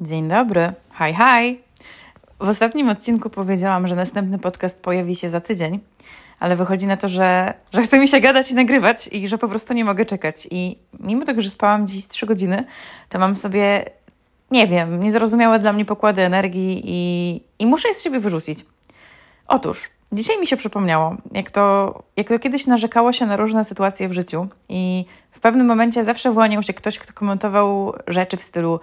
Dzień dobry, hi hi. W ostatnim odcinku powiedziałam, że następny podcast pojawi się za tydzień, ale wychodzi na to, że, że chce mi się gadać i nagrywać i że po prostu nie mogę czekać. I mimo tego, że spałam dziś 3 godziny, to mam sobie, nie wiem, niezrozumiałe dla mnie pokłady energii i, i muszę je z siebie wyrzucić. Otóż, dzisiaj mi się przypomniało, jak to, jak to kiedyś narzekało się na różne sytuacje w życiu i w pewnym momencie zawsze wyłaniał się ktoś, kto komentował rzeczy w stylu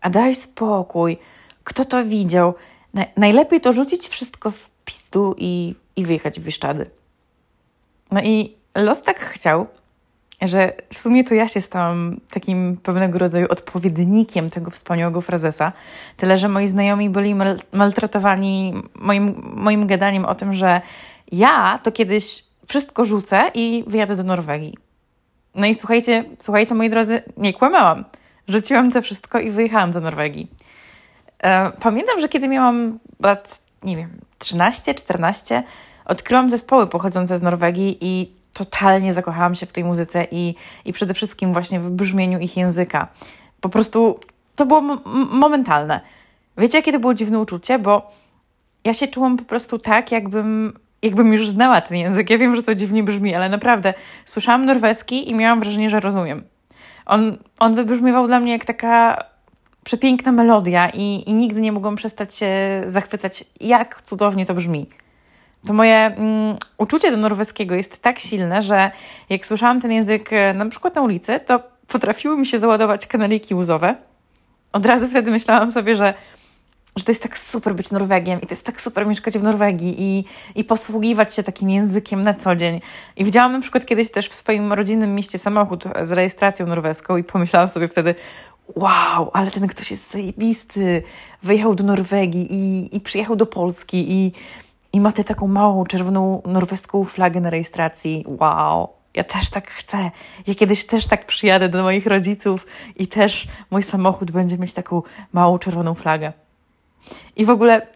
a daj spokój, kto to widział? Na, najlepiej to rzucić wszystko w pizdu i, i wyjechać w Bieszczady. No i los tak chciał, że w sumie to ja się stałam takim pewnego rodzaju odpowiednikiem tego wspaniałego frazesa. Tyle, że moi znajomi byli mal maltretowani moim, moim gadaniem o tym, że ja to kiedyś wszystko rzucę i wyjadę do Norwegii. No i słuchajcie, słuchajcie, moi drodzy, nie kłamałam. Rzuciłam to wszystko i wyjechałam do Norwegii. E, pamiętam, że kiedy miałam lat, nie wiem, 13, 14, odkryłam zespoły pochodzące z Norwegii i totalnie zakochałam się w tej muzyce i, i przede wszystkim właśnie w brzmieniu ich języka. Po prostu to było momentalne. Wiecie, jakie to było dziwne uczucie? Bo ja się czułam po prostu tak, jakbym, jakbym już znała ten język. Ja wiem, że to dziwnie brzmi, ale naprawdę słyszałam norweski i miałam wrażenie, że rozumiem. On, on wybrzmiewał dla mnie jak taka przepiękna melodia i, i nigdy nie mogłam przestać się zachwycać, jak cudownie to brzmi. To moje mm, uczucie do norweskiego jest tak silne, że jak słyszałam ten język e, na przykład na ulicy, to potrafiły mi się załadować kanaliki łzowe. Od razu wtedy myślałam sobie, że że to jest tak super być Norwegiem i to jest tak super mieszkać w Norwegii i, i posługiwać się takim językiem na co dzień. I widziałam na przykład kiedyś też w swoim rodzinnym mieście samochód z rejestracją norweską i pomyślałam sobie wtedy, wow, ale ten ktoś jest zajebisty, wyjechał do Norwegii i, i przyjechał do Polski i, i ma tę taką małą czerwoną norweską flagę na rejestracji. Wow, ja też tak chcę. Ja kiedyś też tak przyjadę do moich rodziców i też mój samochód będzie mieć taką małą czerwoną flagę. I w ogóle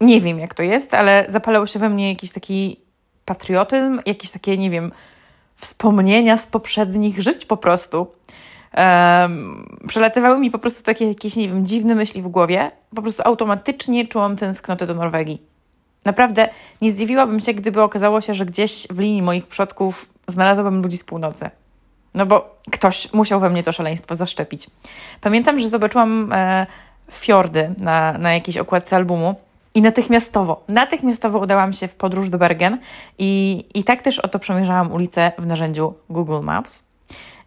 nie wiem, jak to jest, ale zapalał się we mnie jakiś taki patriotyzm, jakieś takie, nie wiem, wspomnienia z poprzednich żyć po prostu. Um, przelatywały mi po prostu takie jakieś, nie wiem, dziwne myśli w głowie. Po prostu automatycznie czułam tęsknotę do Norwegii. Naprawdę nie zdziwiłabym się, gdyby okazało się, że gdzieś w linii moich przodków znalazłabym ludzi z północy. No bo ktoś musiał we mnie to szaleństwo zaszczepić. Pamiętam, że zobaczyłam e, fiordy na, na jakiejś okładce albumu. I natychmiastowo, natychmiastowo udałam się w podróż do Bergen i, i tak też oto przemierzałam ulicę w narzędziu Google Maps.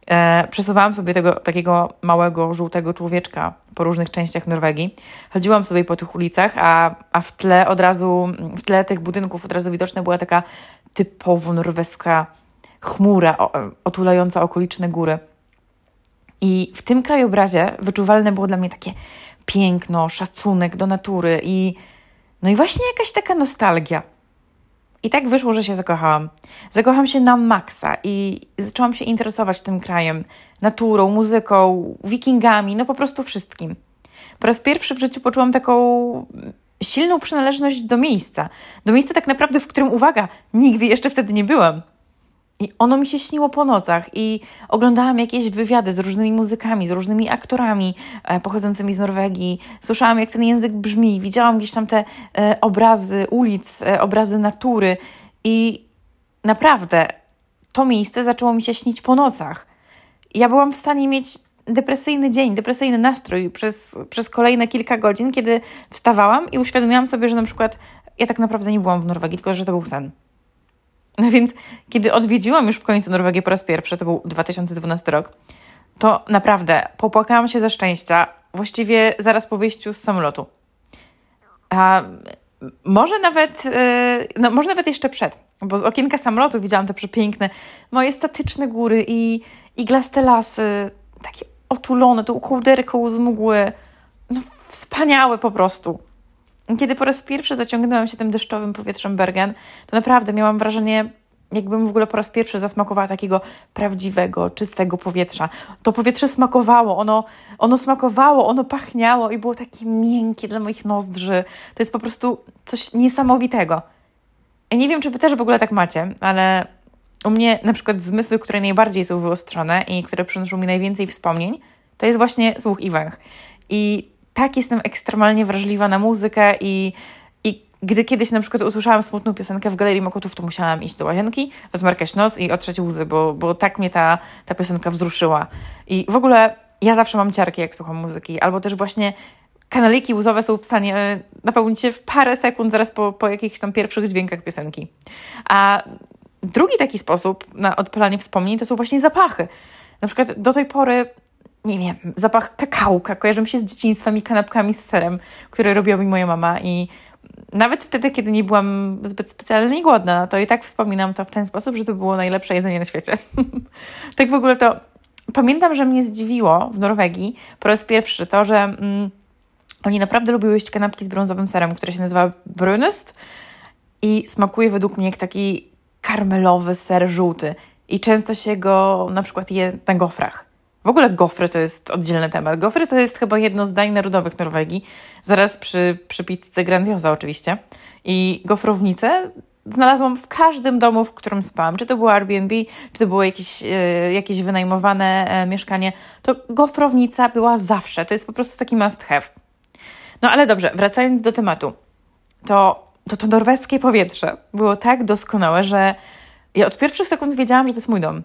E, przesuwałam sobie tego takiego małego, żółtego człowieczka po różnych częściach Norwegii. Chodziłam sobie po tych ulicach, a, a w tle od razu, w tle tych budynków od razu widoczna była taka typowo norweska chmura otulająca okoliczne góry. I w tym krajobrazie wyczuwalne było dla mnie takie piękno, szacunek do natury i no i właśnie jakaś taka nostalgia. I tak wyszło, że się zakochałam. Zakochałam się na maksa i zaczęłam się interesować tym krajem, naturą, muzyką, wikingami, no po prostu wszystkim. Po raz pierwszy w życiu poczułam taką silną przynależność do miejsca. Do miejsca tak naprawdę, w którym, uwaga, nigdy jeszcze wtedy nie byłam. I ono mi się śniło po nocach i oglądałam jakieś wywiady z różnymi muzykami, z różnymi aktorami e, pochodzącymi z Norwegii. Słyszałam, jak ten język brzmi, widziałam gdzieś tam te e, obrazy ulic, e, obrazy natury i naprawdę to miejsce zaczęło mi się śnić po nocach. Ja byłam w stanie mieć depresyjny dzień, depresyjny nastrój przez, przez kolejne kilka godzin, kiedy wstawałam i uświadomiłam sobie, że na przykład ja tak naprawdę nie byłam w Norwegii, tylko że to był sen. No więc, kiedy odwiedziłam już w końcu Norwegię po raz pierwszy, to był 2012 rok, to naprawdę popłakałam się ze szczęścia właściwie zaraz po wyjściu z samolotu. A może nawet, e, no, może nawet jeszcze przed, bo z okienka samolotu widziałam te przepiękne, moje statyczne góry i iglaste lasy, takie otulone, tą kołderką z mgły. No, wspaniałe po prostu. Kiedy po raz pierwszy zaciągnęłam się tym deszczowym powietrzem Bergen, to naprawdę miałam wrażenie, jakbym w ogóle po raz pierwszy zasmakowała takiego prawdziwego, czystego powietrza. To powietrze smakowało, ono, ono smakowało, ono pachniało i było takie miękkie dla moich nozdrzy. To jest po prostu coś niesamowitego. Ja nie wiem, czy wy też w ogóle tak macie, ale u mnie na przykład zmysły, które najbardziej są wyostrzone i które przynoszą mi najwięcej wspomnień, to jest właśnie słuch i węch. I tak jestem ekstremalnie wrażliwa na muzykę i, i gdy kiedyś na przykład usłyszałam smutną piosenkę w Galerii Mokotów, to musiałam iść do łazienki, rozmarkać noc i otrzeć łzy, bo, bo tak mnie ta, ta piosenka wzruszyła. I w ogóle ja zawsze mam ciarki, jak słucham muzyki, albo też właśnie kanaliki łzowe są w stanie e, napełnić się w parę sekund zaraz po, po jakichś tam pierwszych dźwiękach piosenki. A drugi taki sposób na odpalanie wspomnień to są właśnie zapachy. Na przykład do tej pory nie wiem, zapach kakałka kojarzy mi się z dzieciństwem i kanapkami z serem, które robiła mi moja mama i nawet wtedy, kiedy nie byłam zbyt specjalnie głodna, to i tak wspominam to w ten sposób, że to było najlepsze jedzenie na świecie. tak w ogóle to pamiętam, że mnie zdziwiło w Norwegii po raz pierwszy to, że mm, oni naprawdę lubią jeść kanapki z brązowym serem, które się nazywa brunust i smakuje według mnie jak taki karmelowy ser żółty i często się go na przykład je na gofrach. W ogóle gofry to jest oddzielny temat. Gofry to jest chyba jedno z dań narodowych Norwegii, zaraz przy, przy pizzy Grandiosa oczywiście. I gofrownicę znalazłam w każdym domu, w którym spałam. Czy to było Airbnb, czy to było jakieś, e, jakieś wynajmowane e, mieszkanie, to gofrownica była zawsze. To jest po prostu taki must have. No ale dobrze, wracając do tematu, to to, to norweskie powietrze było tak doskonałe, że ja od pierwszych sekund wiedziałam, że to jest mój dom.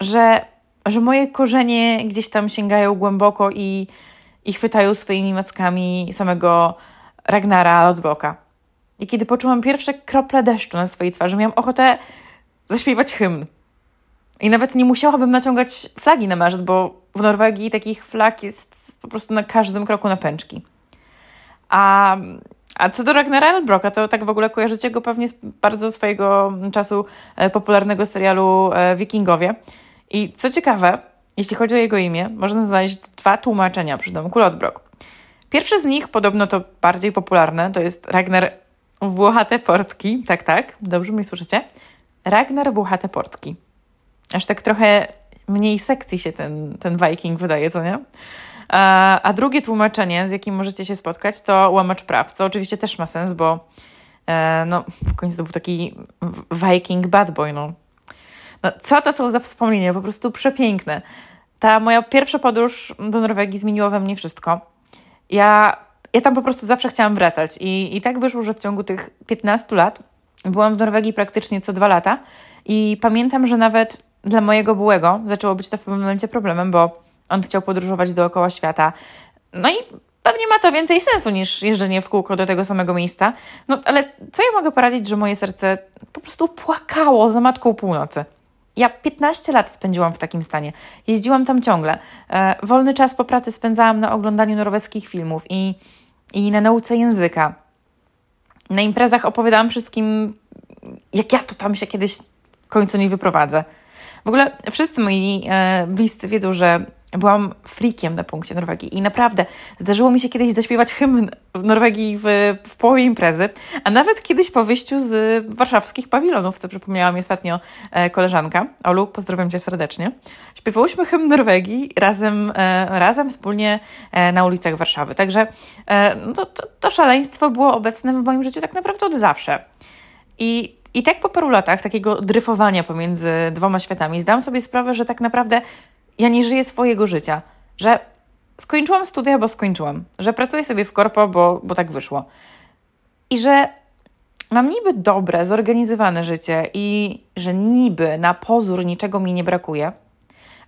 Że że moje korzenie gdzieś tam sięgają głęboko i, i chwytają swoimi mackami samego Ragnara Lodboka. I kiedy poczułam pierwsze krople deszczu na swojej twarzy, miałam ochotę zaśpiewać hymn. I nawet nie musiałabym naciągać flagi na maszt, bo w Norwegii takich flag jest po prostu na każdym kroku na pęczki. A, a co do Ragnara Elbroka, to tak w ogóle kojarzycie go pewnie z bardzo swojego czasu e, popularnego serialu e, Wikingowie. I co ciekawe, jeśli chodzi o jego imię, można znaleźć dwa tłumaczenia przy domku Lodbrok. Pierwsze z nich, podobno to bardziej popularne, to jest Ragnar Włochate Portki. Tak, tak, dobrze mnie słyszycie? Ragnar Włochate Portki. Aż tak trochę mniej sekcji się ten, ten Viking wydaje, co nie? A, a drugie tłumaczenie, z jakim możecie się spotkać, to łamacz praw, co oczywiście też ma sens, bo e, no, w końcu to był taki Viking bad boy, no. No, co to są za wspomnienia? Po prostu przepiękne. Ta moja pierwsza podróż do Norwegii zmieniła we mnie wszystko. Ja, ja tam po prostu zawsze chciałam wracać i, i tak wyszło, że w ciągu tych 15 lat byłam w Norwegii praktycznie co dwa lata i pamiętam, że nawet dla mojego byłego zaczęło być to w pewnym momencie problemem, bo on chciał podróżować dookoła świata. No i pewnie ma to więcej sensu niż jeżdżenie w kółko do tego samego miejsca. No ale co ja mogę poradzić, że moje serce po prostu płakało za matką północy. Ja 15 lat spędziłam w takim stanie. Jeździłam tam ciągle. E, wolny czas po pracy spędzałam na oglądaniu norweskich filmów i, i na nauce języka. Na imprezach opowiadałam wszystkim, jak ja to tam się kiedyś w końcu nie wyprowadzę. W ogóle wszyscy moi e, bliscy wiedzą, że Byłam freakiem na punkcie Norwegii i naprawdę zdarzyło mi się kiedyś zaśpiewać hymn w Norwegii w, w połowie imprezy, a nawet kiedyś po wyjściu z warszawskich pawilonów, co przypomniała mi ostatnio e, koleżanka. Olu, pozdrawiam Cię serdecznie. Śpiewałyśmy hymn Norwegii razem, e, razem wspólnie e, na ulicach Warszawy. Także no to, to, to szaleństwo było obecne w moim życiu tak naprawdę od zawsze. I i tak po paru latach takiego dryfowania pomiędzy dwoma światami zdałam sobie sprawę, że tak naprawdę ja nie żyję swojego życia, że skończyłam studia, bo skończyłam, że pracuję sobie w korpo, bo, bo tak wyszło. I że mam niby dobre, zorganizowane życie i że niby na pozór niczego mi nie brakuje,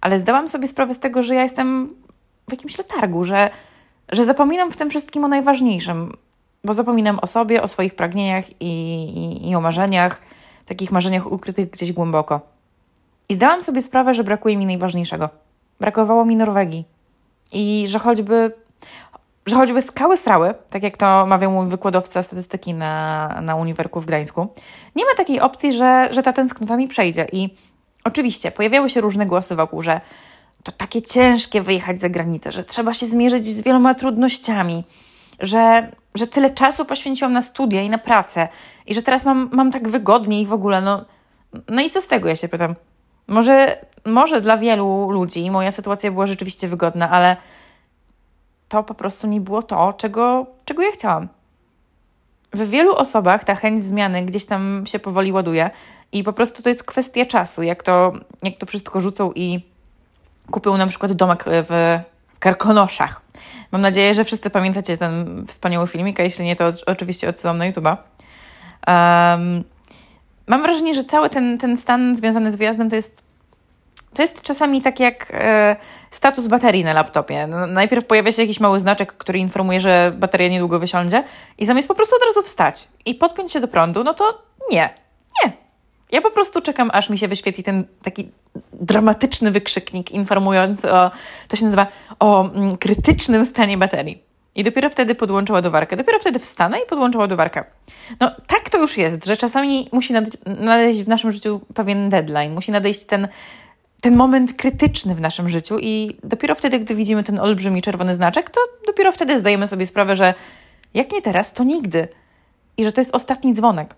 ale zdałam sobie sprawę z tego, że ja jestem w jakimś letargu, że, że zapominam w tym wszystkim o najważniejszym, bo zapominam o sobie, o swoich pragnieniach i, i, i o marzeniach, takich marzeniach ukrytych gdzieś głęboko. I zdałam sobie sprawę, że brakuje mi najważniejszego. Brakowało mi Norwegii. I że choćby, że choćby skały srały, tak jak to mawiał mój wykładowca statystyki na, na Uniwerku w Gdańsku, nie ma takiej opcji, że, że ta tęsknota mi przejdzie. I oczywiście pojawiały się różne głosy wokół, że to takie ciężkie wyjechać za granicę, że trzeba się zmierzyć z wieloma trudnościami, że, że tyle czasu poświęciłam na studia i na pracę i że teraz mam, mam tak wygodnie i w ogóle, no, no i co z tego, ja się pytam. Może, może dla wielu ludzi moja sytuacja była rzeczywiście wygodna, ale to po prostu nie było to, czego, czego ja chciałam. W wielu osobach ta chęć zmiany gdzieś tam się powoli ładuje i po prostu to jest kwestia czasu, jak to, jak to wszystko rzucą i kupią na przykład domek w, Karkonoszach. Mam nadzieję, że wszyscy pamiętacie ten wspaniały filmik, a jeśli nie, to oczywiście odsyłam na YouTube'a. Um, mam wrażenie, że cały ten, ten stan związany z wyjazdem to jest to jest czasami tak jak e, status baterii na laptopie. No, najpierw pojawia się jakiś mały znaczek, który informuje, że bateria niedługo wysiądzie i zamiast po prostu od razu wstać i podpiąć się do prądu, no to nie, nie. Ja po prostu czekam, aż mi się wyświetli ten taki dramatyczny wykrzyknik informujący o, to się nazywa, o mm, krytycznym stanie baterii. I dopiero wtedy podłączę ładowarkę. Dopiero wtedy wstanę i podłączę ładowarkę. No tak to już jest, że czasami musi nadejść w naszym życiu pewien deadline. Musi nadejść ten ten moment krytyczny w naszym życiu i dopiero wtedy, gdy widzimy ten olbrzymi czerwony znaczek, to dopiero wtedy zdajemy sobie sprawę, że jak nie teraz, to nigdy. I że to jest ostatni dzwonek.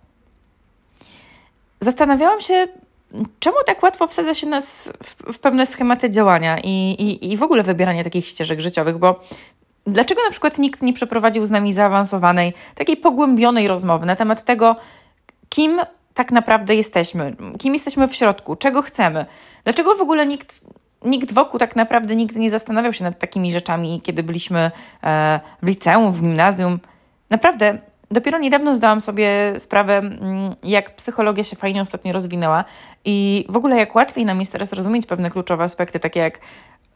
Zastanawiałam się, czemu tak łatwo wsadza się nas w, w pewne schematy działania i, i, i w ogóle wybieranie takich ścieżek życiowych, bo dlaczego na przykład nikt nie przeprowadził z nami zaawansowanej, takiej pogłębionej rozmowy na temat tego, kim tak naprawdę jesteśmy, kim jesteśmy w środku, czego chcemy. Dlaczego w ogóle nikt, nikt wokół tak naprawdę nigdy nie zastanawiał się nad takimi rzeczami, kiedy byliśmy e, w liceum, w gimnazjum? Naprawdę, dopiero niedawno zdałam sobie sprawę, mm, jak psychologia się fajnie ostatnio rozwinęła i w ogóle jak łatwiej nam jest teraz rozumieć pewne kluczowe aspekty, takie jak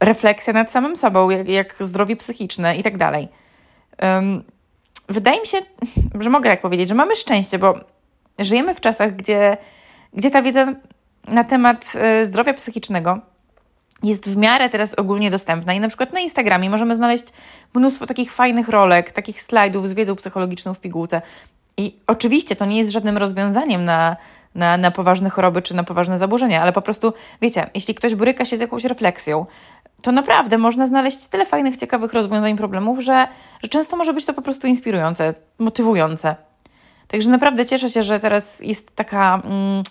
refleksja nad samym sobą, jak, jak zdrowie psychiczne i tak dalej. Wydaje mi się, że mogę jak powiedzieć, że mamy szczęście, bo żyjemy w czasach, gdzie, gdzie ta wiedza na temat e, zdrowia psychicznego jest w miarę teraz ogólnie dostępna i na przykład na Instagramie możemy znaleźć mnóstwo takich fajnych rolek, takich slajdów z wiedzą psychologiczną w pigułce. I oczywiście to nie jest żadnym rozwiązaniem na, na, na poważne choroby czy na poważne zaburzenia, ale po prostu, wiecie, jeśli ktoś boryka się z jakąś refleksją, to naprawdę można znaleźć tyle fajnych, ciekawych rozwiązań problemów, że, że często może być to po prostu inspirujące, motywujące. Także naprawdę cieszę się, że teraz jest taka mm,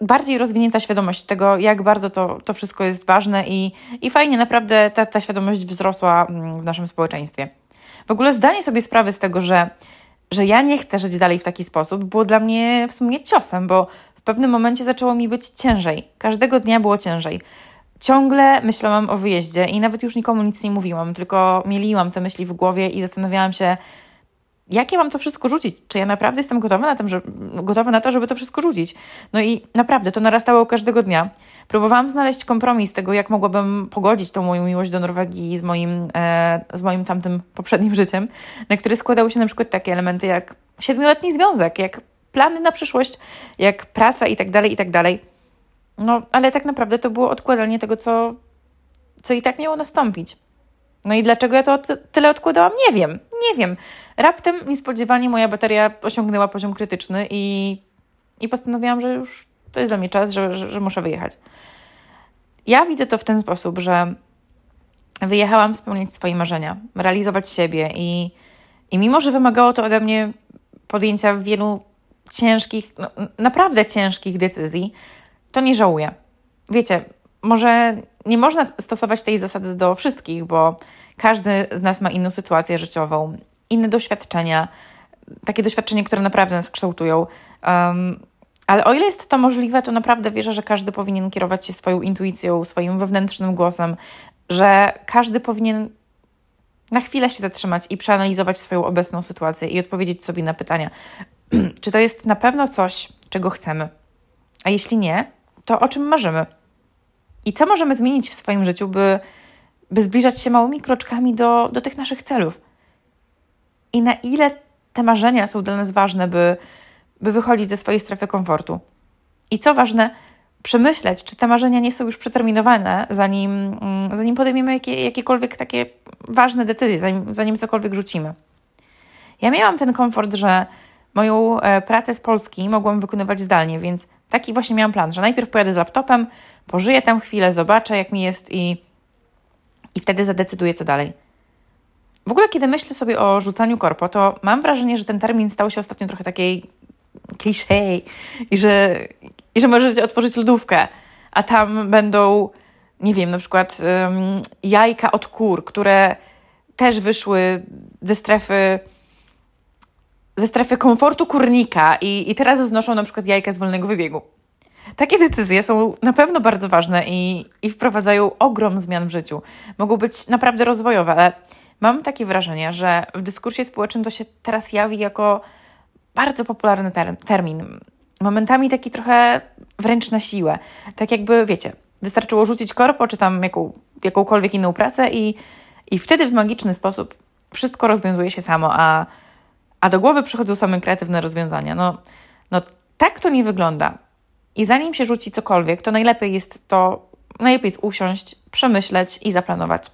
bardziej rozwinięta świadomość tego, jak bardzo to, to wszystko jest ważne i, i fajnie naprawdę ta, ta świadomość wzrosła mm, w naszym społeczeństwie. W ogóle zdanie sobie sprawy z tego, że, że ja nie chcę żyć dalej w taki sposób, było dla mnie w sumie ciosem, bo w pewnym momencie zaczęło mi być ciężej. Każdego dnia było ciężej. Ciągle myślałam o wyjeździe i nawet już nikomu nic nie mówiłam, tylko mieliłam te myśli w głowie i zastanawiałam się, jak ja mam to wszystko rzucić? Czy ja naprawdę jestem gotowa na, tym, że, gotowa na to, żeby to wszystko rzucić? No i naprawdę to narastało każdego dnia. Próbowałam znaleźć kompromis tego, jak mogłabym pogodzić tą moją miłość do Norwegii z moim, e, z moim tamtym poprzednim życiem, na który składały się na przykład takie elementy jak siedmioletni związek, jak plany na przyszłość, jak praca i tak dalej, i tak dalej. No, ale tak naprawdę to było odkładanie tego, co, co i tak miało nastąpić. No i dlaczego ja to tyle odkładałam? Nie wiem, nie wiem. Raptem niespodziewanie moja bateria osiągnęła poziom krytyczny i, i postanowiłam, że już to jest dla mnie czas, że, że, że muszę wyjechać. Ja widzę to w ten sposób, że wyjechałam spełniać swoje marzenia, realizować siebie i, i mimo, że wymagało to ode mnie podjęcia wielu ciężkich, no, naprawdę ciężkich decyzji, to nie żałuję. Wiecie, może nie można stosować tej zasady do wszystkich, bo każdy z nas ma inną sytuację życiową, inne doświadczenia, takie doświadczenia, które naprawdę nas kształtują. Um, ale o ile jest to możliwe, to naprawdę wierzę, że każdy powinien kierować się swoją intuicją, swoim wewnętrznym głosem, że każdy powinien na chwilę się zatrzymać i przeanalizować swoją obecną sytuację i odpowiedzieć sobie na pytania, czy to jest na pewno coś, czego chcemy. A jeśli nie, to o czym marzymy? I co możemy zmienić w swoim życiu, by, by zbliżać się małymi kroczkami do, do tych naszych celów? I na ile te marzenia są dla nas ważne, by, by wychodzić ze swojej strefy komfortu? I co ważne, przemyśleć, czy te marzenia nie są już przeterminowane, zanim, mm, zanim podejmiemy jakie, jakiekolwiek takie ważne decyzje, zanim, zanim cokolwiek rzucimy. Ja miałam ten komfort, że moją e, pracę z Polski mogłam wykonywać zdalnie, więc Taki właśnie miałam plan, że najpierw pojadę z laptopem, pożyję tam chwilę, zobaczę jak mi jest i, i wtedy zadecyduję co dalej. W ogóle, kiedy myślę sobie o rzucaniu korpo, to mam wrażenie, że ten termin stał się ostatnio trochę takiej klisze i że, i że możecie otworzyć lodówkę, a tam będą, nie wiem, na przykład um, jajka od kur, które też wyszły ze strefy ze strefy komfortu kurnika i, i teraz znoszą na przykład jajka z wolnego wybiegu. Takie decyzje są na pewno bardzo ważne i, i wprowadzają ogrom zmian w życiu. Mogą być naprawdę rozwojowe, ale mam takie wrażenie, że w dyskursie społecznym to się teraz jawi jako bardzo popularny ter termin. Momentami taki trochę wręcz na siłę. Tak jakby, wiecie, wystarczyło rzucić korpo czy tam jaką, jakąkolwiek inną pracę i, i wtedy w magiczny sposób wszystko rozwiązuje się samo, a, a do głowy przychodzą same kreatywne rozwiązania. No, no tak to nie wygląda. I zanim się rzuci cokolwiek, to najlepiej jest to, najlepiej jest usiąść, przemyśleć i zaplanować.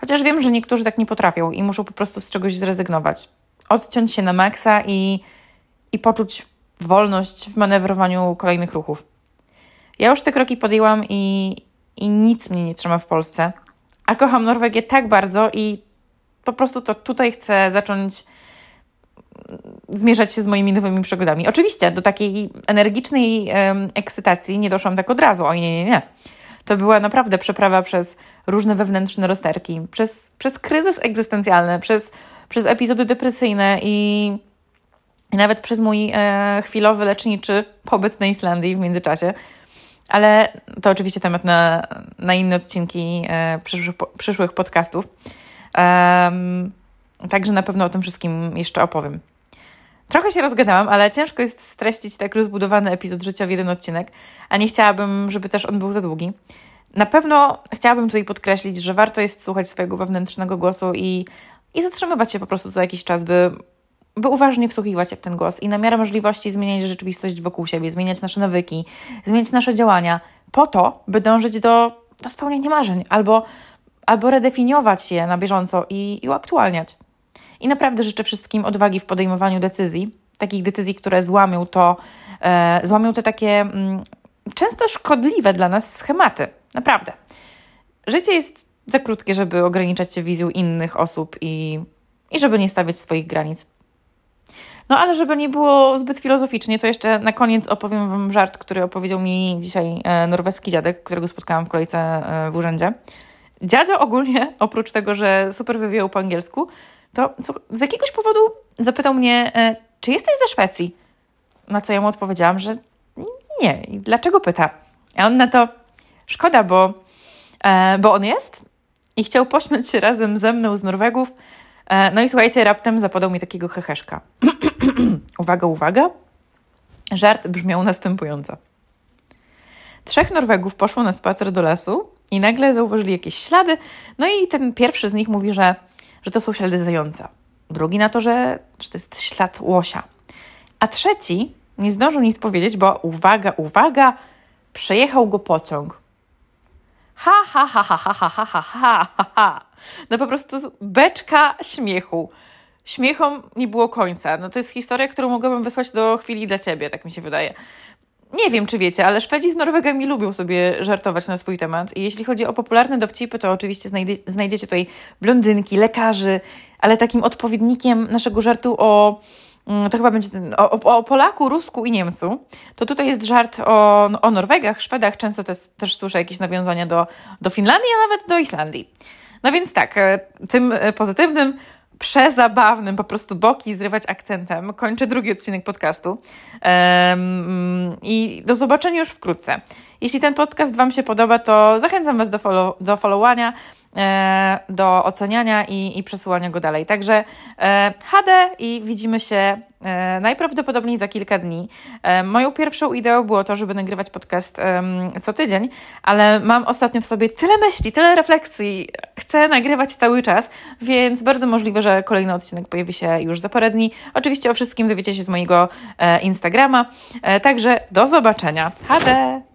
Chociaż wiem, że niektórzy tak nie potrafią i muszą po prostu z czegoś zrezygnować. Odciąć się na maksa i, i poczuć wolność w manewrowaniu kolejnych ruchów. Ja już te kroki podjęłam i, i nic mnie nie trzyma w Polsce. A kocham Norwegię tak bardzo i po prostu to tutaj chcę zacząć zmierzać się z moimi nowymi przygodami. Oczywiście do takiej energicznej um, ekscytacji nie doszłam tak od razu. O nie, nie, nie. To była naprawdę przeprawa przez różne wewnętrzne rozterki, przez, przez kryzys egzystencjalny, przez, przez epizody depresyjne i, i nawet przez mój e, chwilowy leczniczy pobyt na Islandii w międzyczasie. Ale to oczywiście temat na, na inne odcinki e, przyszłych, przyszłych podcastów. Um, także na pewno o tym wszystkim jeszcze opowiem. Trochę się rozgadałam, ale ciężko jest streścić tak rozbudowany epizod życia w jeden odcinek, a nie chciałabym, żeby też on był za długi. Na pewno chciałabym tutaj podkreślić, że warto jest słuchać swojego wewnętrznego głosu i, i zatrzymywać się po prostu co jakiś czas, by, by uważnie wsłuchiwać jak ten głos i na miarę możliwości zmieniać rzeczywistość wokół siebie, zmieniać nasze nawyki, zmieniać nasze działania, po to, by dążyć do, do spełnienia marzeń albo, albo redefiniować je na bieżąco i, i uaktualniać. I naprawdę życzę wszystkim odwagi w podejmowaniu decyzji, takich decyzji, które złamią to, e, złamią te takie mm, często szkodliwe dla nas schematy. Naprawdę. Życie jest za krótkie, żeby ograniczać się wizją innych osób i, i żeby nie stawiać swoich granic. No ale żeby nie było zbyt filozoficznie, to jeszcze na koniec opowiem Wam żart, który opowiedział mi dzisiaj e, norweski dziadek, którego spotkałam w kolejce e, w urzędzie. Dziadzio ogólnie, oprócz tego, że super wywijał po angielsku, to z jakiegoś powodu zapytał mnie, e, czy jesteś ze Szwecji? Na co ja mu odpowiedziałam, że nie. I dlaczego pyta? A on na to, szkoda, bo, e, bo on jest i chciał pośmiać się razem ze mną z Norwegów. E, no i słuchajcie, raptem zapodał mi takiego heheszka. uwaga, uwaga. Żart brzmiał następująco. Trzech Norwegów poszło na spacer do lasu i nagle zauważyli jakieś ślady. No i ten pierwszy z nich mówi, że że to są ślady zająca. Drugi na to, że, że to jest ślad łosia. A trzeci nie zdążył nic powiedzieć, bo uwaga, uwaga, przejechał go pociąg. Ha, ha, ha, ha, ha, ha, ha, ha, ha, ha, ha. No po prostu beczka śmiechu. Śmiechom nie było końca. No to jest historia, którą mogłabym wysłać do chwili dla ciebie, tak mi się wydaje. Nie wiem, czy wiecie, ale Szwedzi z Norwegami lubią sobie żartować na swój temat. I jeśli chodzi o popularne dowcipy, to oczywiście znajdzie, znajdziecie tutaj blondynki, lekarzy, ale takim odpowiednikiem naszego żartu o mm, to chyba będzie ten, o, o, Polaku, Rusku i Niemcu, to tutaj jest żart o, o Norwegach, Szwedach, często też, też słyszę jakieś nawiązania do, do Finlandii, a nawet do Islandii. No więc tak, e, tym e, pozytywnym przezabawnym, po prostu boki zrywać akcentem. Kończę drugi odcinek podcastu um, i do zobaczenia już wkrótce. Jeśli ten podcast Wam się podoba, to zachęcam Was do, follow, do e, do oceniania i, i przesyłania go dalej. Także e, HD i widzimy się e, najprawdopodobniej za kilka dni. E, moją pierwszą ideą było to, żeby nagrywać podcast co tydzień, ale mam ostatnio w sobie tyle myśli, tyle refleksji, chcę nagrywać cały czas, więc bardzo możliwe, że kolejny odcinek pojawi się już za parę dni. Oczywiście o wszystkim dowiecie się z mojego e, Instagrama. E, także do zobaczenia. HD!